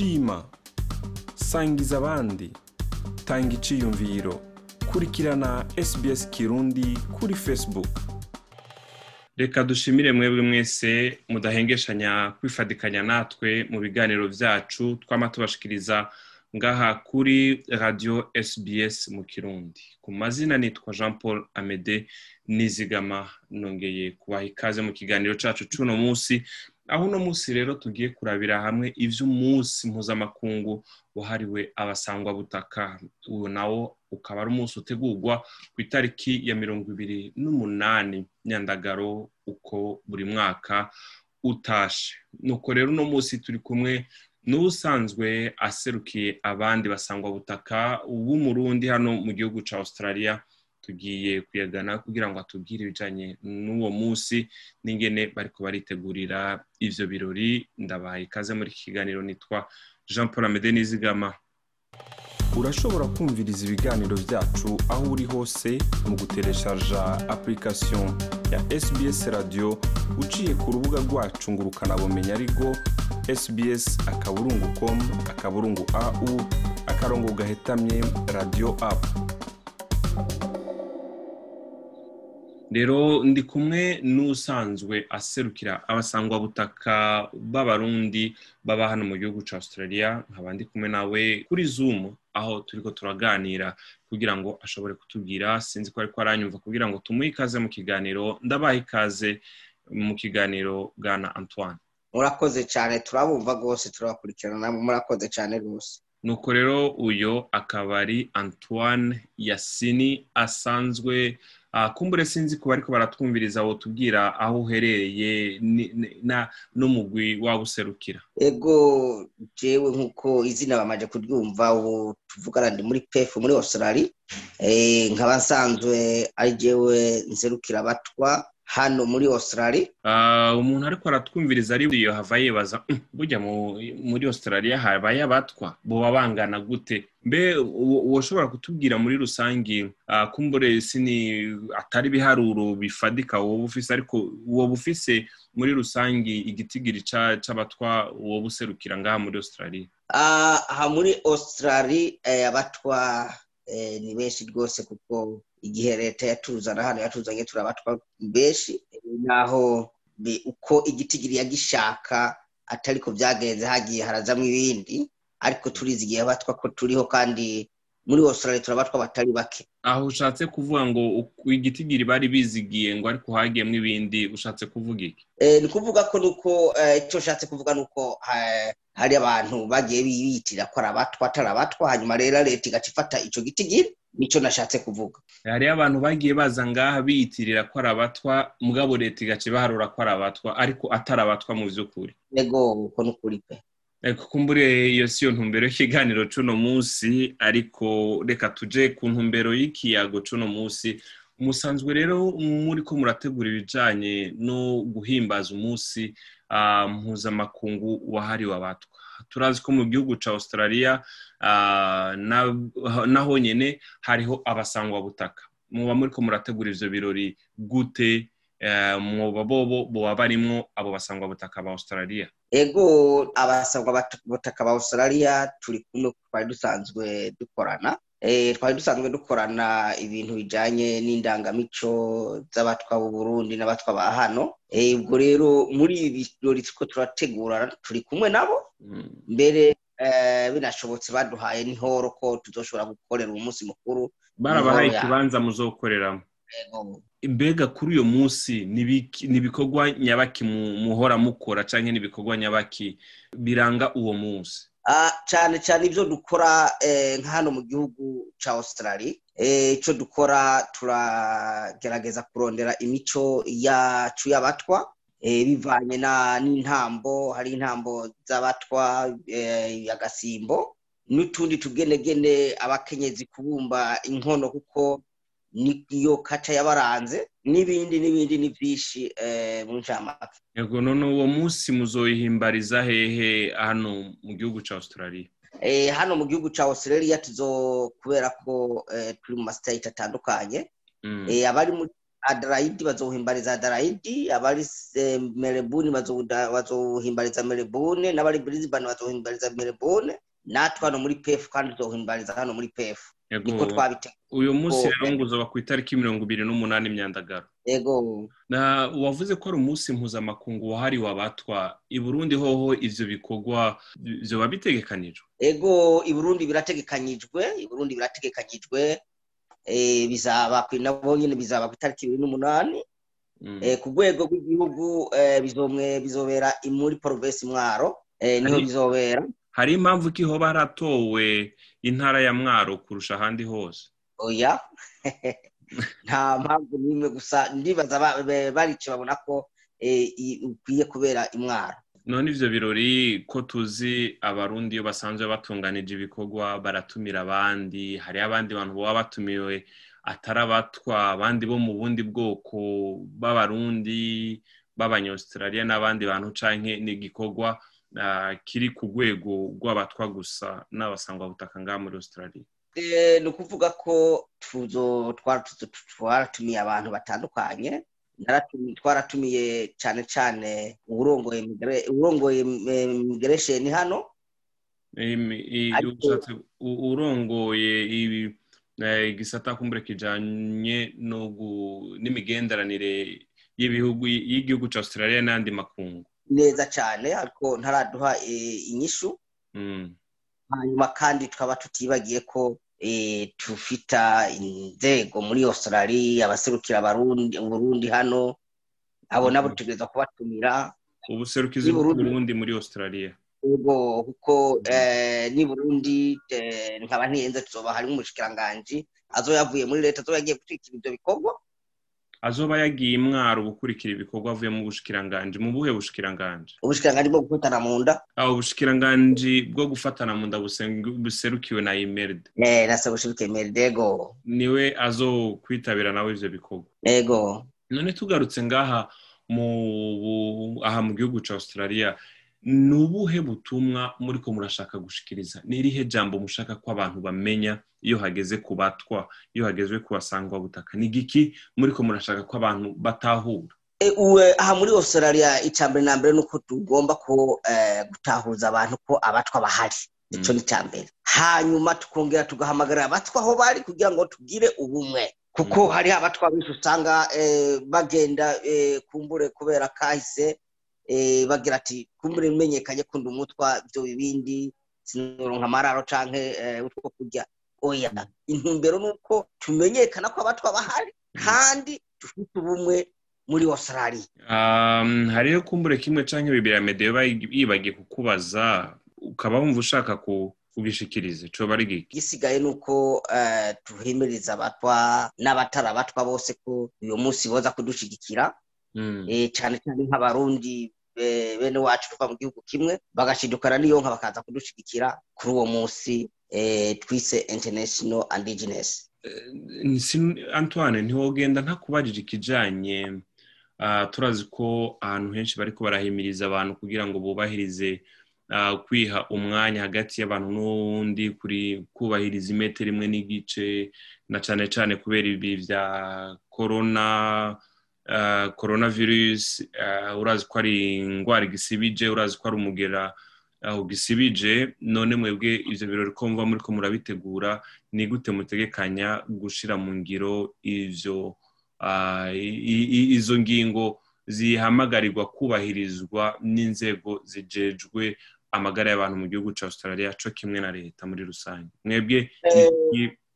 shima sangiza abandi. Tanga iciyumviro. Kurikirana sbs kirundi kuri facebook. Reka dushimire mwebwe mwese mudahengeshanya kwifadikanya natwe mu biganiro byacu twama tubashikiriza ngaha kuri radio sbs mu kirundi. Ku mazina nitwa jean paul amede nizigama. Nongeye kubaha ikaze mu kiganiro cacu c'uno munsi. Aho uno munsi rero tugiye kurabira hamwe ivy'umunsi mpuzamakungu wahariwe abasangwabutaka. Uwo nawo ukaba ari umunsi utegurwa ku itariki ya mirongo ibiri n'umunani. Nyandagaro uko buri mwaka utashe. Nuko rero uno munsi turi kumwe n'usanzwe aserukiye abandi basangwabutaka b'umurundi hano mu gihugu ca australia. Tugiye kuyagana kugira ngo atubwire ibijanye n'uwo munsi n'ingene bariko baritegurira ivyo birori. Ndabahaye ikaze muri iki kiganiro nitwa jean paul amede nizigama. Urashobora kumviriza ibiganiro byacu aho uri hose mu gutereshaja application ya sbs radio. Uciye ku rubuga rwacu ngo ukanabumenya ariko sbs akaburungu com akaburungu au akarongo gahetamye radio apu rero ndi kumwe n'usanzwe aserukira abasangwabutaka b'abarundi baba hano mu gihugu cya australia nkaba ndi kumwe nawe kuri zoom aho turiko turaganira kugira ngo ashobore kutubwira. Sinzi ko ariko aranyumva kugira ngo tumuhe ikaze mu kiganiro. Ndabaha ikaze mu kiganiro bwana antoine. Murakoze cyane turabumva rwose turabakurikirana murakoze cyane rwose. Nuko rero uyo akaba ari antoine yasini asanzwe kumbure sinzi ko bariko baratwumviriza aho tubwira aho uherereye n'umugwi waba userukira ego jewe nk'uko izina bamaze kuryumva ubu tuvugana ndi muri pefu muri australia. Nkaba nsanzwe ari jewe nserukira abatwa hano muri australia. Umuntu ariko aratwumviriza ari iyo hava yibaza burya muri australia habaye abatwa? Boba bangana gute? Mbe woshobora kutubwira muri rusange kumbure sini atari ibiharuro bifadika wowe ufise ariko wowe ufise muri rusange igitigiri c'abatwa wowe userukira ngaha muri australia. Aha muri australia abatwa ni benshi rwose kuko igihe leta yatuzana hano yatuzanye turabatwa benshi naho uko igitigiri yagishaka atari ko byagenze hagiye harazamo ibindi. Ariko turizi igihe abatwa ko turiho kandi muri australia turabatwa batari bake. Aho ushatse kuvuga ngo igitigiri bari bizigiye ngo ariko hagiyemo ibindi ushatse kuvuga iki? Ni kuvuga ko nuko icyo ushatse kuvuga ni uko hari abantu bagiye biyitirira ko ari abatwa atari abatwa hanyuma rero leta igaca ifata icyo gitigiri ni cyo nashatse kuvuga. Hariyo abantu bagiye baza ngaha biyitirira ko ari abatwa mugabo leta igaca ibaharura ko ari abatwa ariko atari abatwa mu by'ukuri yego uko ni ukuri pe. Kumbure iyo si yo ntumbero y'ikiganiro c'uno munsi ariko reka tuje ku ntumbero y'ikiyago c'uno munsi. Musanzwe rero muri ko murategura ibijanye no guhimbaza umunsi mpuzamakungu wahariwe abatwa. Turazi ko mu gihugu ca australia naho nyene hariho abasangwabutaka. Muba muri ko murategura ivyo birori gute mwoba bobo boba barimwo abo basangwabutaka ba australia. Ego abasangwabutaka ba australia turi kumwe twari dusanzwe dukorana. Twari dusanzwe dukorana ibintu bijanye n'indangamico z'abatwa b'uburundi n'abatwa ba hano. Ubwo rero muri ibi birori turiko turategura turi kumwe nabo. Mbere binashobotse baduhaye n'ihoro ko tuzoshobora gukorera umunsi mukuru. Barabahaye ikibanza muzokoreramo. Mbega kuri uyo munsi ni ibikorwa nyabaki muhora mukora cyangwa n'ibikorwa nyabaki biranga uwo munsi? Cyane cyane ibyo dukora nka hano mu gihugu cya australia. Icyo dukora turagerageza kurondera imico yacu y'abatwa bivanye n'intambo hari intambo z'abatwa agasimbo n'utundi tugenegene abakenyezi kubumba inkono kuko niyo kaca yabaranze n'ibindi n'ibindi ni byinshi mu ncamake. Yego none uwo munsi muzoyihimbariza hehe hano mu gihugu cya australia? Hano mu gihugu cya australia tuzo kubera ko turi mu masitayiti atandukanye. Abari muri adarayidi bazohimbariza adarayidi abari eh, bazoda- bazohimbariza melbourne n'abari brisbane bazohimbariza melbourne. Natwe hano muri pef kandi tuzohimbariza hano muri pef niko twabiteguye uyu munsi rero ngo ku itariki mirongo ibiri n'umunani imyandagaro yego. Na wavuze ko ari umunsi mpuzamakungu wahariwe abatwa i burundi hoho ivyo bikorwa vyoba bitegekanijwe? Ego i burundi birategekanyijwe i burundi birategekanyijwe eh, bizaba nabo nyine bizaba ku itariki ibiri n'umunani. Mm. Eh, ku rwego rw'igihugu bizomwe bizobera muri provinsi mwaro. Niho bizobera. hari impamvu ko hoba haratowe intara ya mwaro kurusha ahandi hose? Oya nta mpamvu n'imwe gusa. Ndibaza ba- be- barice babona ko eh, ukwiye kubera imwaro. None ivyo birori ko tuzi abarundi iyo basanzwe batunganije ibikorwa baratumira abandi. Hariho abandi bantu baba batumiwe atari abatwa abandi bo mu bundi bwoko b'abarundi b'abanyaustralia n'abandi bantu canke ni igikorwa ah, kiri ku rwego rw'abatwa gusa n'abasangwabutaka ngaha muri australia. Ni ukuvuga ko twaratumiye abantu batandukanye twaratumiye cyane cyane migre- uwurongoye migration hano. Urongoye ibi eh, igisata kumbure gu- n'imigenderanire y'ibihugu y'igihugu ca australia n'andi makungu. Neza cyane ariko ntaraduha eh, inyishu. Mm. Hanyuma kandi tukaba tutibagiye ko eh, tufita inzego muri australia abaserukira uburundi hano abo nabo Mhm. tutegereza kubatumira ubuserukizi Burundi. bw'uburundi muri australia ubwo kuko Mhm. eh, ni burundi eh, nkaba ntiyenze tuzoba harimo umushikiranganji azoba yavuye muri leta azoba yagiye gukurikira ibyo bikorwa azoba yagiye imwaro gukurikira ibikorwa avuye mu bushikiranganji. Mu buhe bushikiranganji? Ubushikiranganji bwo gufatana mu nda. Aho ubushikiranganji bwo gufatana mu nda buserukiwe na imerde eh, nasa bushibuke meridego ni we azokwitabira nawe ivyo bikorwa. Ego. None tugarutse ngaha mu aha mu gihugu ca australia. Ni ubuhe butumwa muriko murashaka gushikiriza? Ni irihe jambo mushaka ko abantu bamenya iyo hageze ku batwa iyo hageze ku basangwa butaka? Ni giki muriko murashaka ko abantu batahura? E, aha muri australia icya mbere na mbere ni uko tugomba ko eh, gutahuza abantu ko abatwa bahari. Icyo ni icya mbere. Hanyuma tukongera tugahamagarira abatwa aho bari kugira ngo tugire ubumwe. Kuko Mm. hariho abatwa benshi usanga eh, bagenda kumbure kubera kahise bagira ati kumbure menyekanye kunda umutwa ibyo bibindi sinoronka amararo canke eh, utwo kurya. Oya intumbero ni uko tumenyekana ko abatwa bahari kandi dufite ubumwe muri australia. Um, hariyo kumbure kimwe canke bibiri ya medeyo yibagiye kukubaza ukaba wumva ushaka ku- kugishikiriza coba ari giki? Igisigaye ni uko eh, tuhimiriza abatwa n'abatari abatwa bose ko uyu munsi boza kudushigikira. Mm. eh, cyane cyane nk'abarundi eh, bene wacu tuva mu gihugu kimwe bagashidukana n'iyo nka bakaza kudushigikira kuri uwo munsi eh, twise international indigenous. Eh, antoine ntiwogenda ntakubajije ikijanye ah, turazi ko ahantu henshi bariko barahimiriza abantu kugira ngo bubahirize ah, kwiha umwanya hagati y'abantu n'uwundi kuri kubahiriza imetero imwe n'igice na cane cane kubera ibi vya corona ah, coronavirus ah, urazi ko ari ingwara igisibije urazi ko ari umugera aho gisibije none mwebwe ivyo birori ko muba muriko murabitegura ni gute mutegekanya gushira mu ngiro ivyo ah, i- i- izo ngingo zihamagarirwa kubahirizwa n'inzego zijejwe amagara y'abantu mu gihugu ca australia co kimwe na leta muri rusange. Mwebwe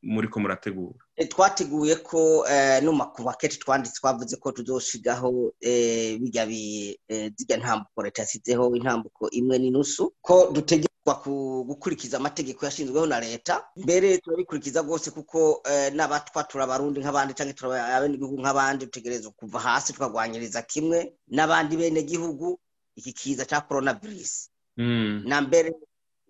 Iki muriko murategura? Eh, twateguye ko no mu maketi twanditse twavuze ko tuzoshigaho eh, bijya bi zijya ntambuko leta yasizeho intambuko imwe n'inusu ko dutegerezwa ku- gukurikiza amategeko yashinzweho na leta. Mbere turabikurikiza rwose kuko n'abatwa turabarundi nk'abandi cyangwa turabenegihugu nk'abandi dutegerezwa kuva hasi tukagwanyiriza kimwe n'abandi benegihugu iki kiza cya coronavirus. Mm, na mbere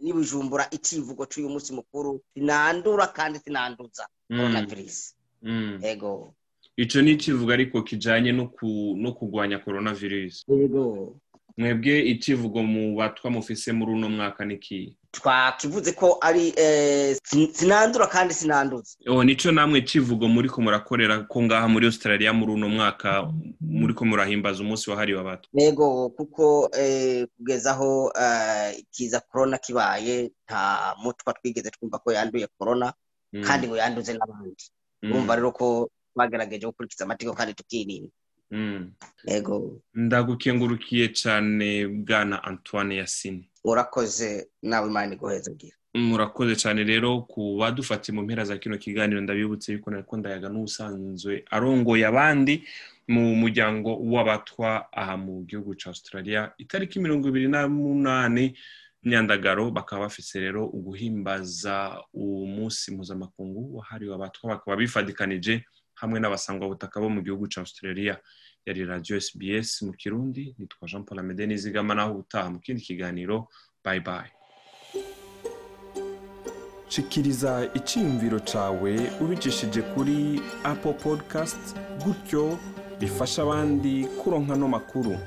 n'ibujumbura icivugo cy'uyu munsi mukuru sinandura kandi sinanduza mm, coronavirus mm. ego. Ico ni ikivuga ariko kijanye no ku- no kugwanya coronavirus. Ego. Mwebwe icivugo mu batwa mufise muri uno mwaka niki twakivuze ko ari eh, sin- sinandura kandi sinanduza oh nico namwe civugo muriko murakorera ko ngaha muri australia muri uno mwaka muriko murahimbaza umunsi wahariwe abatwa. Yego kuko eh, kugeza aho eh, ikiza korona kibaye nta mutwa twigeze twumva ko yanduye korona Mm, kandi ngo yanduze n'abandi. Mm, urumva rero ko twagerageje gukurikiza amategeko kandi tukirinda. Ndagukengurukiye cane bwana antoine yasini urakoze nawe imana iguhezagira murakoze cyane rero ku badufatiye mu mpera za kino kiganiro. Ndabibutse yuko nariko ndayaga n'ubusanzwe arongoye abandi mu muryango w'abatwa aha mu gihugu ca australia. Itariki mirongo ibiri n'umunani nyandagaro bakaba bafise rero uguhimbaza umunsi mpuzamakungu wahariwe abatwa bakaba bifadikanije hamwe n'abasangwabutaka bo mu gihugu ca australia. Yari radio sbs mu kirundi nitwa jean paul amede nizigama naho ubutaha mu kindi kiganiro. Bye bye. Shikiriza icyiyumviro cyawe ubicishije kuri apple podcast gutyo bifasha abandi kuronka no makuru.